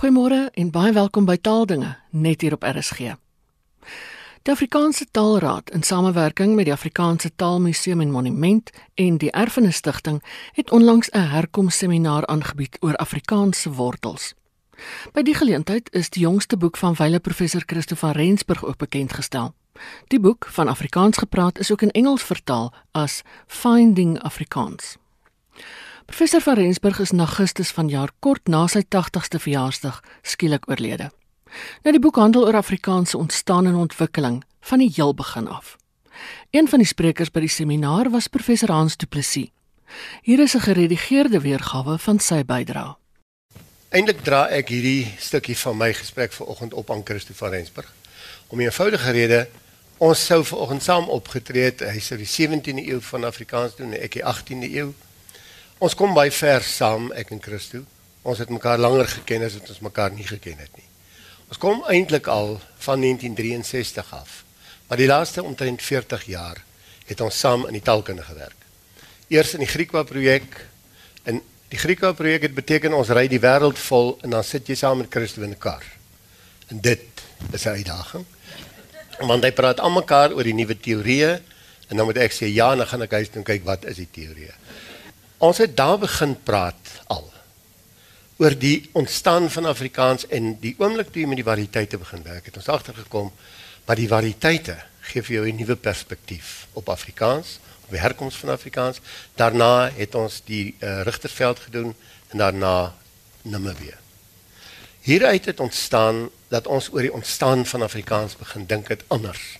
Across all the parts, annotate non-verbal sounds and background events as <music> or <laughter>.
Goeiemôre en baie welkom by Taaldinge net hier op RSG. Die Afrikaanse Taalraad in samewerking met die Afrikaanse Taalmuseum en Monument en die Erfenis Stichting het onlangs 'n herkomsseminaar aangebied oor Afrikaanse wortels. By die geleentheid is die jongste boek van wyle professor Christo van Rensburg ook bekend gestel. Die boek van Afrikaans gepraat is ook in Engels vertaal as Finding Afrikaans. Professor van Rensburg is in Augustus vanjaar kort na sy 80ste verjaarsdag skielik oorlede. Nou die boek handel oor Afrikaanse ontstaan en ontwikkeling van die heel begin af. Een van die sprekers by die seminaar was professor Hans Du Plessis. Hier is 'n geredigeerde weergawe van sy bydrae. Eintlik dra ek hierdie stukkie van my gesprek vanoggend op aan Christo van Rensburg. Om 'n eenvoudige rede, ons sou vanoggend saam opgetree het. Hy sou die 17de eeu van Afrikaans doen en ek die 18de eeu. Ons kom baie ver saam ek en Christo. Ons het mekaar langer geken as wat ons mekaar nie geken het nie. Ons kom eintlik al van 1963 af. Maar die laaste omtrent 40 jaar het ons saam in die taalkunde gewerk. Eers in die Griekwa projek en die Griekwa projek het beteken ons ry die wêreld vol en dan sit jy saam met Christo in 'n kar. En dit is 'n uitdaging. Want hy praat almekaar oor die nuwe teorieë en dan moet ek sê ja, dan gaan ek huis toe kyk wat is die teorieë. Ons het daar begin praat al oor die ontstaan van Afrikaans en die oomblik toe jy met die variëteite begin werk het ons agtergekom dat die variëteite gee vir jou 'n nuwe perspektief op Afrikaans, op die herkoms van Afrikaans. Daarna het ons die uh, Rigterveld gedoen en daarna Namibië. Hieruit het ontstaan dat ons oor die ontstaan van Afrikaans begin dink het anders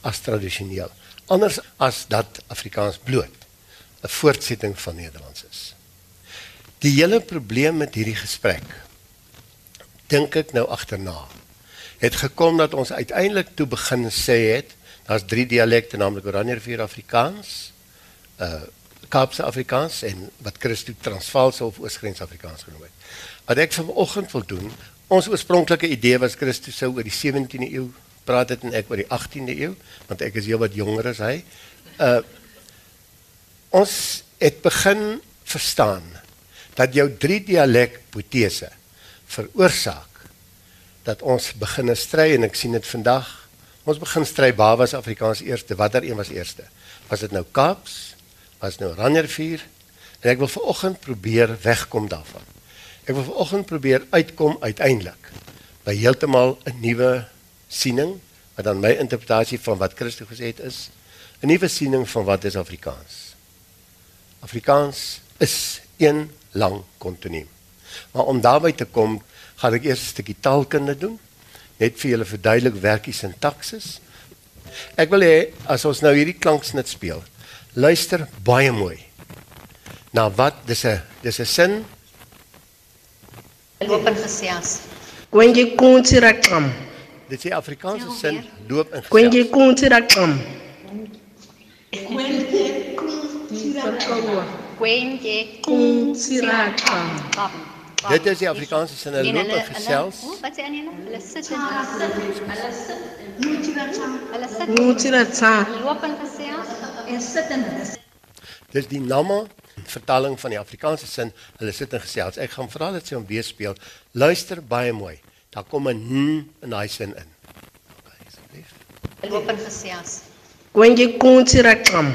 as tradisioneel. Anders as dat Afrikaans bloot 'n voortsetting van Nederlands is. Die hele probleem met hierdie gesprek dink ek nou agterna het gekom dat ons uiteindelik toe begin sê het daar's drie dialekte naamlik Oranjerivier Afrikaans, uh Kaapse Afrikaans en wat Christo Transvaalse of Oosgrens Afrikaans genoem het. Wat ek vanoggend wil doen, ons oorspronklike idee was Christo sou oor die 17de eeu praat het en ek oor die 18de eeu, want ek is heelwat jonger as hy. Uh ons het begin verstaan dat jou drie dialek hipotese veroorsaak dat ons begin stry en ek sien dit vandag. Ons begin stry waar was Afrikaans eerste? Watter een was eerste? Was dit nou Kaaps? Was nou Ranjervier en ek wil vanoggend probeer wegkom daarvan. Ek wil vanoggend probeer uitkom uiteindelik by heeltemal 'n nuwe siening wat dan my interpretasie van wat Christus gesê het is 'n nuwe siening van wat is Afrikaans Afrikaans is een lang kontinuum. Maar om daarby te kom, gaan ek eers 'n stukkie taalkunde doen, net vir julle verduidelik werkie sintaksis. Ek wil hê as ons nou hierdie klanksnit speel, luister baie mooi. Na wat dis 'n dis 'n sin loop in gesias. Kwenye kunti rakam. Dit sê Afrikaanse sin loop in Kwenye gesels. kunti rakam. Kwenye Kunti rakam. bam. Dit is die Afrikaanse sin hulle loop in gesels. Wat sê Annie? Hulle sit en hulle sit. Hulle sit. Kunti ratsa. Loop in gesels en sit en. Dis die namme vertaling van die Afrikaanse sin. Hulle sit in gesels. Ek gaan vra dat sy hom weer speel. Luister baie mooi. Daar kom 'n n in daai sin in. Okay, asseblief. Loop in gesels. Kwenye kunti rakam.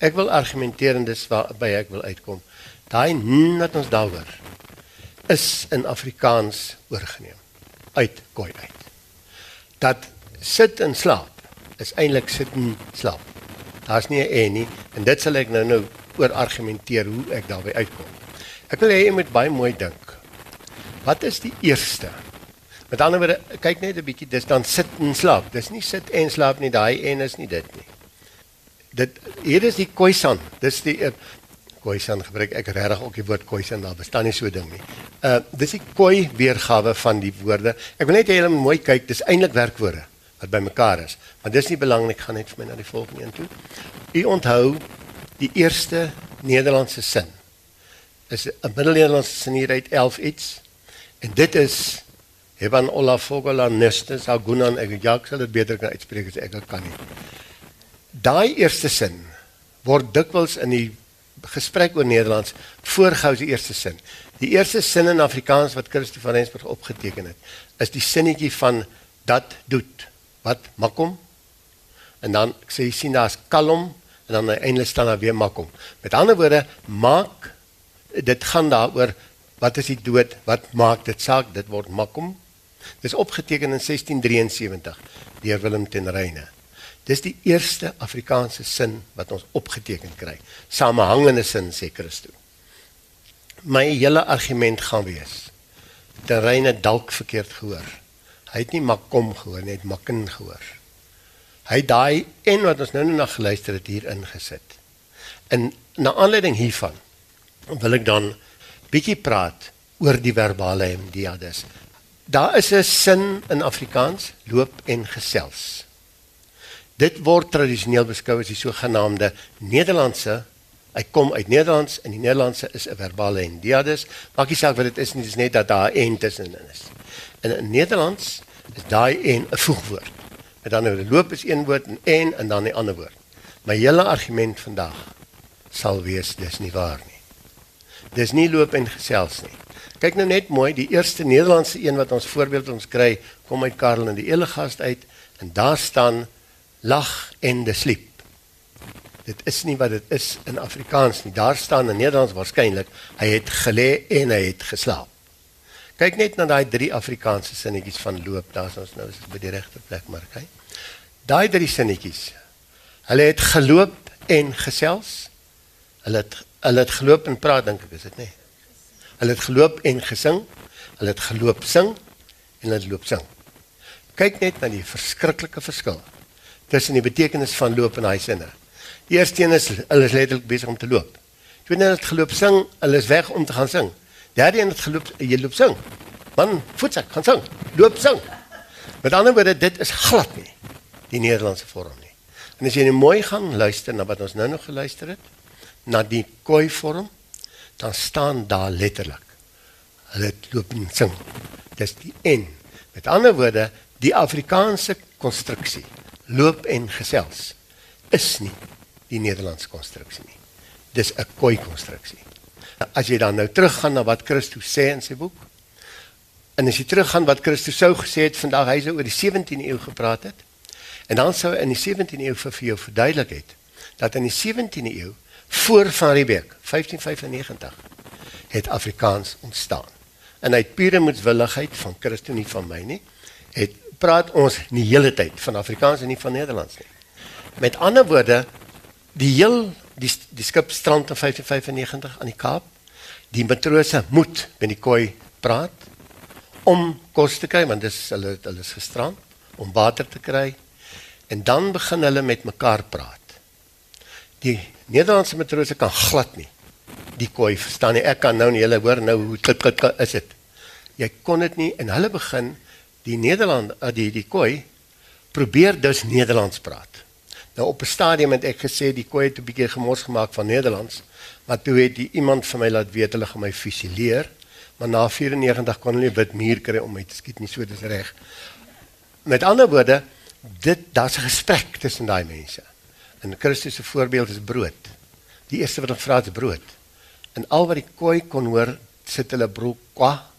ek wil argumenteer en dis waarby ek wil uitkom. Daai n wat ons daaroor is in Afrikaans oorgeneem uit Khoi uit. Dat sit en slaap is eintlik sit en slaap. Daar's nie 'n en nie en dit sal ek nou nou oor argumenteer hoe ek daarby uitkom. Ek wil hê jy moet baie mooi dink. Wat is die eerste? Met ander woorde, kyk net 'n bietjie, dis dan sit en slaap. Dis nie sit en slaap nie, daai en is nie dit nie. Dit hier is die khoisan. Dis die uh, Khoisan gebruik ek regtig ook die woord Khoisan daar bestaan nie so ding nie. Uh dis die Khoi weergawe van die woorde. Ek wil net hê julle moet mooi kyk, dis eintlik werkwoorde wat bymekaar is. Maar dis nie belangrik, ek gaan net vir my na die volgende een toe. U onthou die eerste Nederlandse sin. Is 'n Middel-Nederlandse sin hier uit 11 iets. En dit is Heban Olafogola Nestes Agunan ek ja, ek sal dit beter kan uitspreek as ek kan nie. Daai eerste sin word dikwels in die gesprek oor Nederlands voorgehou as die eerste sin. Die eerste sin in Afrikaans wat Christo van Rensburg opgeteken het, is die sinnetjie van dat doet. Wat makom? En dan sê jy sien daar's kalm en dan eindelik staan daar weer makom. Met ander woorde, maak dit gaan daaroor wat is die dood? Wat maak dit saak? Dit word makom. Dis opgeteken in 1673 deur Willem ten Reyne. Dis die eerste Afrikaanse sin wat ons opgeteken kry. Samehangende sin sê Christo. My hele argument gaan wees. Terreine dalk verkeerd gehoor. Hy het nie makom gehoor nie, hy het makin gehoor. Hy daai en wat ons nou net na geluister het hier ingesit. En na aanleiding hiervan wil ek dan bietjie praat oor die verbale hemdiades. Daar is 'n sin in Afrikaans, loop en gesels. Dit word tradisioneel beskou as die sogenaamde Nederlandse Hy kom uit Nederlands en die Nederlandse is 'n verbale endiadus. Maak nie saak wat dit is nie, dis net dat daar 'n en tussenin is. En in Nederlands is daai en 'n voegwoord. Met ander woorde, loop is een woord en en en dan 'n ander woord. My hele argument vandag sal wees dis nie waar nie. Dis nie loop en gesels nie. Kyk nou net mooi, die eerste Nederlandse een wat ons voorbeeld ons kry, kom uit Karel en die Elegast uit en daar staan lag en de sliep. Dit is nie wat dit is in Afrikaans nie. Daar staan in Nederlands waarskynlik hy het gelê en hy het geslaap. Kyk net na daai drie Afrikaanse sinnetjies van loop. Daar's ons nou is by die regte plek maar kyk. Daai drie sinnetjies. Hulle het geloop en gesels. Hulle het hulle het geloop en praat dink ek is dit nê. Hulle het geloop en gesing. Hulle het geloop sing en hulle het loop sing. Kyk net na die verskriklike verskil tussen die betekenis van loop en daai sinne. Die eerste een is hulle is letterlik besig om te loop. Tweede een het geloop sing, hulle is weg om te gaan sing. Derde een het geloop jy loop sing. Man, voetsak gaan sing, loop sing. Met ander woorde dit is glad nie die Nederlandse vorm nie. En as jy nou mooi gaan luister na wat ons nou nog geluister het, na die koi vorm, dan staan daar letterlik hulle loop en sing. Dis die en. Met ander woorde, die Afrikaanse konstruksie loop en gesels is nie die Nederlandse konstruksie nie. Dis 'n koi konstruksie. As jy dan nou teruggaan na wat Christus sê in sy boek en as jy teruggaan wat Christus sou gesê het vandag hy sou oor die 17de eeu gepraat het en dan sou in die 17de eeu vir, vir jou verduidelik het dat in die 17de eeu voor van Riebeeck 1595 het Afrikaans ontstaan. En uit pure moedswilligheid van Christus nie van my nie het praat ons nie hele tyd van Afrikaans en nie van Nederlands nie. Met ander woorde, die heel die die skip strand in 1595 aan die Kaap. Die matrose moet met die koi praat om kos te kry want dis hulle hulle is gestrand om water te kry en dan begin hulle met mekaar praat. Die Nederlandse matrose kan glad nie die koi verstaan nie. Ek kan nou nie hulle hoor nou hoe klik klik is dit. Jy kon dit nie en hulle begin die Nederland uh, die die koi probeer dus Nederlands praat. Nou op 'n stadium het ek gesê die koi het 'n bietjie gemors gemaak van Nederlands, maar toe het die iemand vir my laat weet hulle gaan my fusileer, maar na 94 kon hulle wit muur kry om my te skiet nie so dis reg. Met ander woorde, dit daar's 'n gesprek tussen daai mense. En Christus se voorbeeld is brood. Die eerste wat hulle vra is brood. En al wat die koi kon hoor, sit hulle brood kwa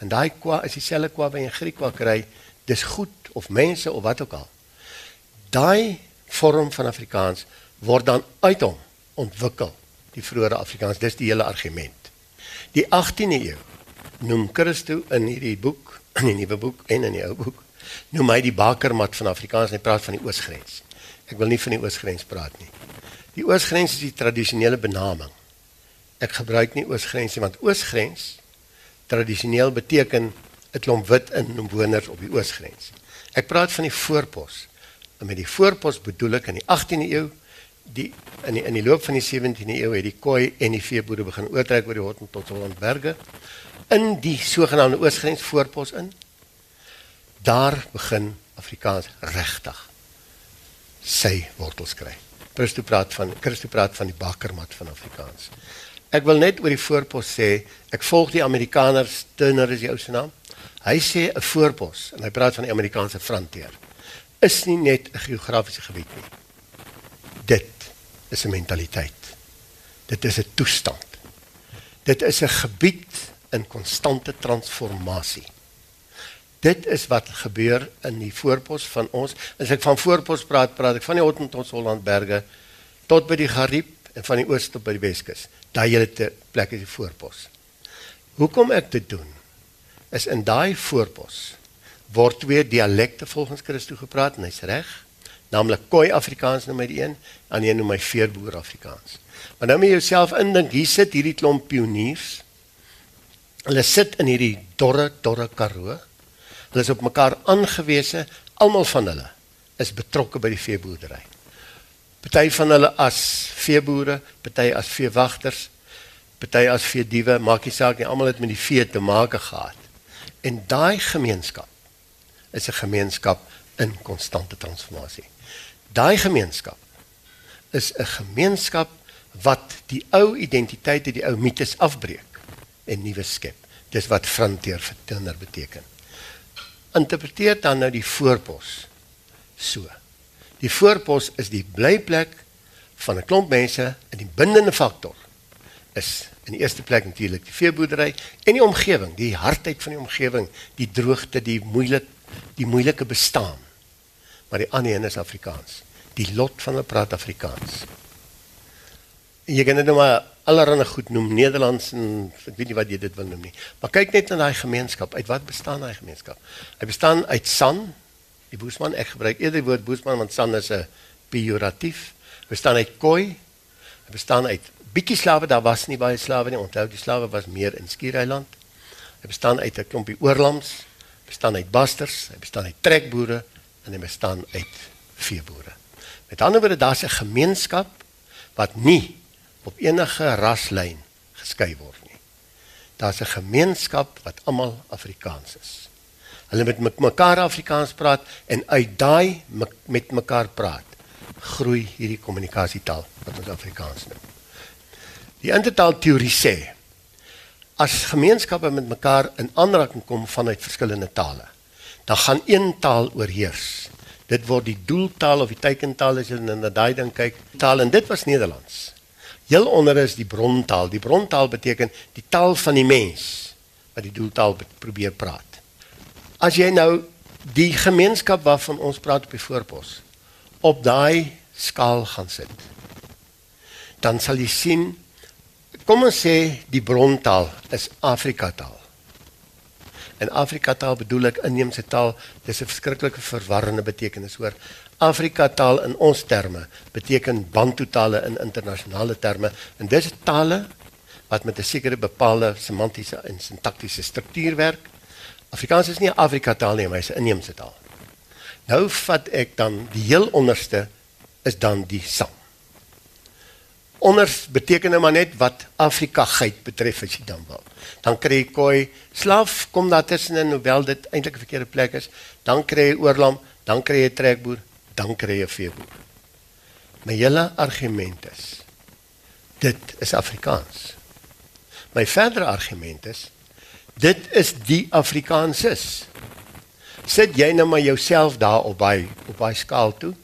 En daai kwa is dieselfde kwa wat jy in Griek kwa kry, dis goed of mense of wat ook al. Daai vorm van Afrikaans word dan uit hom ontwikkel, die vroeë Afrikaans, dis die hele argument. Die 18de eeu noem Christo in hierdie boek, <clears throat> in die nuwe boek en in die ou boek, noem hy die bakermat van Afrikaans en hy praat van die oosgrens. Ek wil nie van die oosgrens praat nie. Die oosgrens is die tradisionele benaming. Ek gebruik nie oosgrens nie want oosgrens tradisioneel beteken 'n klomp wit inwoners op die oosgrens. Ek praat van die voorpos. En met die voorpos bedoel ek in die 18de eeu die in die in die loop van die 17de eeu het die koi en die veeboere begin oortrek oor die Hottentots Hollandberge in die sogenaamde oosgrens voorpos in. Daar begin Afrikaans regtig sy wortels kry. Christo praat van Christo praat van die bakkermat van Afrikaans. Ek wil net oor die voorpos sê, ek volg die Amerikaners, Turner is die ou se naam. Hy sê 'n voorpos en hy praat van die Amerikaanse frontier is nie net 'n geografiese gebied nie. Dit is 'n mentaliteit. Dit is 'n toestand. Dit is 'n gebied in konstante transformasie. Dit is wat gebeur in die voorpos van ons. As ek van voorpos praat, praat ek van die Hottentots Hollandberge tot by die Gariep en van die ooste tot by die Weskus. Daai hele plek is die voorpos. Hoekom ek dit doen? Is in daai voorpos word twee dialekte volgens Christus gepraat en hy's reg, naamlik Khoi Afrikaans nommer 1 en een noem my Veerboer Afrikaans. Maar nou moet jy jouself indink, hier sit hierdie klomp pioniers. Hulle sit in hierdie dorre dorre Karoo. Hulle is op mekaar aangewese, almal van hulle is betrokke by die veeboerdery. Party van hulle as veeboere, party as veewagters, party as veediewe, maak nie saak nie, almal het met die vee te maak gehad. En daai gemeenskap is 'n gemeenskap in konstante transformasie. Daai gemeenskap is 'n gemeenskap wat die ou identiteite, die ou mites afbreek en nuwe skep. Dis wat frontier vir Tinder beteken. Interpreteer dan nou die voorpos so. Die voorpos is die blyplek van 'n klomp mense in die bindende faktor is in die eerste plek natuurlik die veeboerdery en die omgewing, die hardheid van die omgewing, die droogte, die moeilik die moeilike bestaan. Maar die ander een is Afrikaans. Die lot van hulle praat Afrikaans. En jy kan dit nou maar allerhande goed noem, Nederlands en ek weet nie wat jy dit wil noem nie. Maar kyk net na daai gemeenskap. Uit wat bestaan daai gemeenskap? Hy bestaan uit San, die Boesman. Ek gebruik eerder die woord Boesman want San is 'n pejoratief. Hy bestaan uit Khoi. Hy bestaan uit bietjie slawe, daar was nie baie slawe nie. Onthou, die slawe was meer in Skiereiland. Hy bestaan uit 'n klompie oorlams bestaan uit basters, hy bestaan uit trekboere en hy bestaan uit veeboere. Met ander woorde, daar's 'n gemeenskap wat nie op enige raslyn geskei word nie. Daar's 'n gemeenskap wat almal Afrikaans is. Hulle met mekaar Afrikaans praat en uit daai met mekaar praat groei hierdie kommunikasietaal wat ons Afrikaans noem. Die intertaal teorie sê as gemeenskappe met mekaar in aanraking kom vanuit verskillende tale, dan gaan een taal oorheers. Dit word die doeltaal of die teikentaal as jy na daai ding kyk, taal en dit was Nederlands. Heel onder is die brontaal. Die brontaal beteken die taal van die mens wat die doeltaal probeer praat. As jy nou die gemeenskap waarvan ons praat op die voorpos op daai skaal gaan sit, dan sal jy sien Kom ons sê die brontaal is Afrika taal. En Afrika taal bedoel ek inheemse taal, dis 'n verskriklike verwarrende betekenis hoor. Afrika taal in ons terme beteken bantu tale in internasionale terme en dis tale wat met 'n sekere bepaalde semantiese en sintaktiese struktuur werk. Afrikaans is nie 'n Afrika taal nie, maar 'n inheemse taal. Nou vat ek dan die heel onderste is dan die Sam onders beteken nou maar net wat Afrika geit betref as jy dan wil. Dan kry jy koi slaaf kom daar tussenin hoewel dit eintlik 'n verkeerde plek is, dan kry jy oorlam, dan kry jy trekboer, dan kry jy veeboer. My hele argument is dit is Afrikaans. My verdere argument is dit is die Afrikaanses. Sit jy nou maar jouself daar op by op by skaal toe?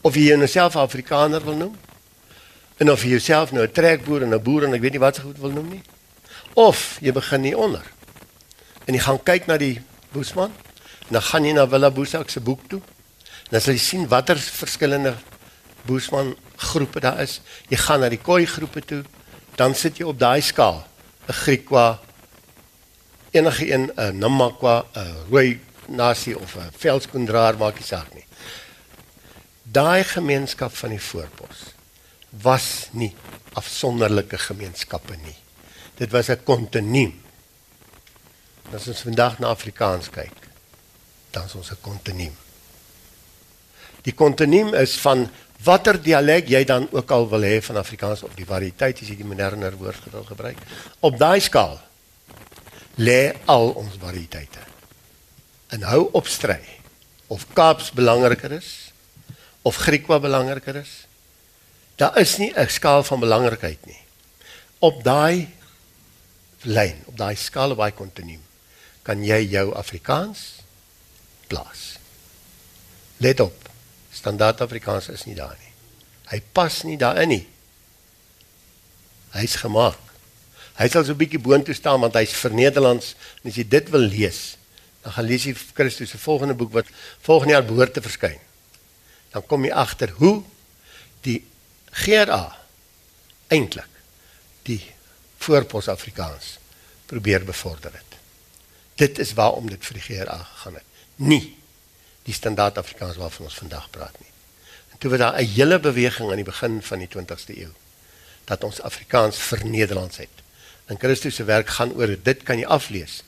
Of jy jouself Afrikaner wil noem? En of jy jouself nou 'n trekboer en 'n boer en ek weet nie wat se goed wil noem nie. Of jy begin hier onder. En jy gaan kyk na die Boesman. En dan gaan jy na Villa Boesak se boek toe. En dan sal jy sien watter verskillende Boesman groepe daar is. Jy gaan na die Khoi groepe toe. Dan sit jy op daai skaal. 'n Griekwa enige een 'n Namakwa, 'n Rooi nasie of 'n Veldskondraar maak nie saak nie. Daai gemeenskap van die voorpos was nie afsonderlike gemeenskappe nie. Dit was 'n kontinuum. As ons vandag na Afrikaans kyk, dan is ons 'n kontinuum. Die kontinuum is van watter dialek jy dan ook al wil hê van Afrikaans of die variëteit as jy die moderner woord gebruik. Op daai skaal lê al ons variëteite. En hou op stry of Kaaps belangriker is of Griekwa belangriker is. Daar is nie 'n skaal van belangrikheid nie. Op daai lyn, op daai skaal by kontinuum, kan jy jou Afrikaans plaas. Let op. Standaard Afrikaans is nie daar nie. Hy pas nie daarin nie. Hy's gemaak. Hy sal so 'n bietjie boontoe staan want hy's vir Nederlands en as jy dit wil lees, dan gaan lees jy Christus se volgende boek wat volgende jaar behoort te verskyn. Dan kom jy agter hoe die GRA eintlik die voorpos Afrikaans probeer bevorder het. Dit is waarom dit vir die GRA gegaan het. Nie die standaard Afrikaans waarvan ons vandag praat nie. En toe was daar 'n hele beweging aan die begin van die 20ste eeu dat ons Afrikaans vir Nederlands het. En Christus se werk gaan oor dit kan jy aflees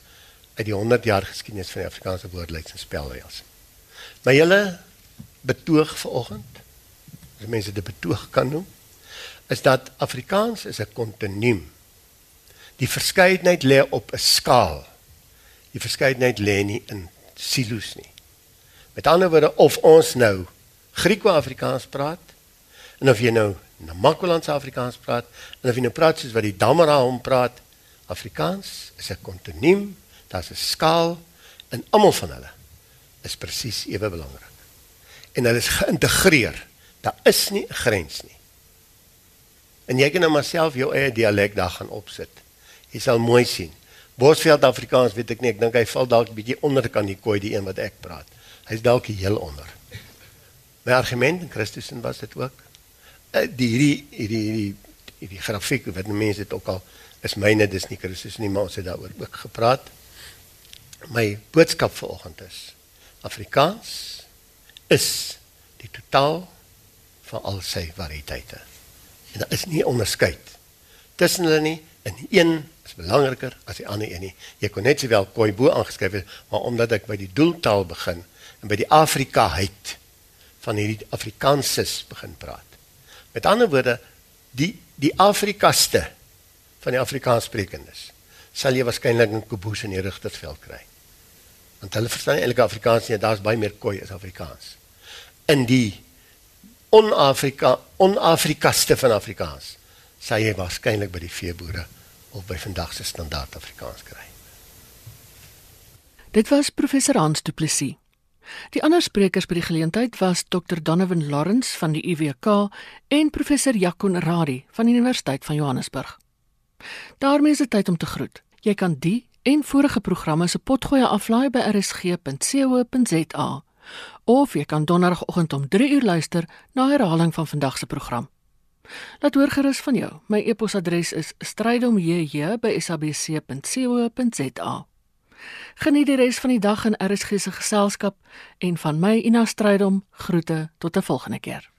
uit die 100 jaar geskiedenis van die Afrikaanse woordelys en spelreëls. My hele betoog vanoggend, as mense dit betoog kan noem, is dat Afrikaans is 'n kontinuum. Die verskeidenheid lê op 'n skaal. Die verskeidenheid lê nie in silo's nie. Met ander woorde of ons nou Griekwa-Afrikaans praat en of jy nou Namakwalandse Afrikaans praat en of jy nou praat soos wat die Damara hom praat, Afrikaans is 'n kontinuum, daar's 'n skaal en almal van hulle is presies ewe belangrik. En hulle is geïntegreer. Daar is nie 'n grens nie. En jy kan nou maar self jou eie dialek daar gaan opsit. Jy sal mooi sien. Bosveld Afrikaans weet ek nie, ek dink hy val dalk bietjie onder kan die kooi die een wat ek praat. Hy's dalk heel onder. My argument in Christusin was dit ook. Uh, die hierdie hierdie hierdie hierdie grafiek wat mense dit ook al is myne dis nie Christus nie, maar ons het daaroor ook gepraat. My boodskap vanoggend is Afrikaans is die totaal van al sy variëteite. En daar is nie onderskeid tussen hulle nie en een is belangriker as die ander een nie. Jy kon net sowel Khoibo aangeskryf het, maar omdat ek by die doeltaal begin en by die Afrikaheid van hierdie Afrikaanses begin praat. Met ander woorde, die die Afrikaste van die Afrikaanssprekendes sal jy waarskynlik in Koboes en die Rigtersveld kry. Want hulle verstaan eintlik Afrikaans nie, daar's baie meer Khoi as Afrikaans. In die on-Afrika on-Afrikaste van Afrikaans sal jy waarskynlik by die veeboere of by vandag se standaard Afrikaans kry. Dit was professor Hans Du Plessis. Die ander sprekers by die geleentheid was Dr Donovan Lawrence van die UWK en professor Jakon Radie van die Universiteit van Johannesburg. daarmee is dit tyd om te groet. Jy kan die en vorige programme se potgoeie aflaai by rsg.co.za of jy kan donderdagoggend om 3 uur luister na herhaling van vandag se program. Laat hoor gerus van jou. My e-posadres is strydomjj@sabc.co.za. Geniet die res van die dag in RSG se geselskap en van my Ina Strydom groete tot 'n volgende keer.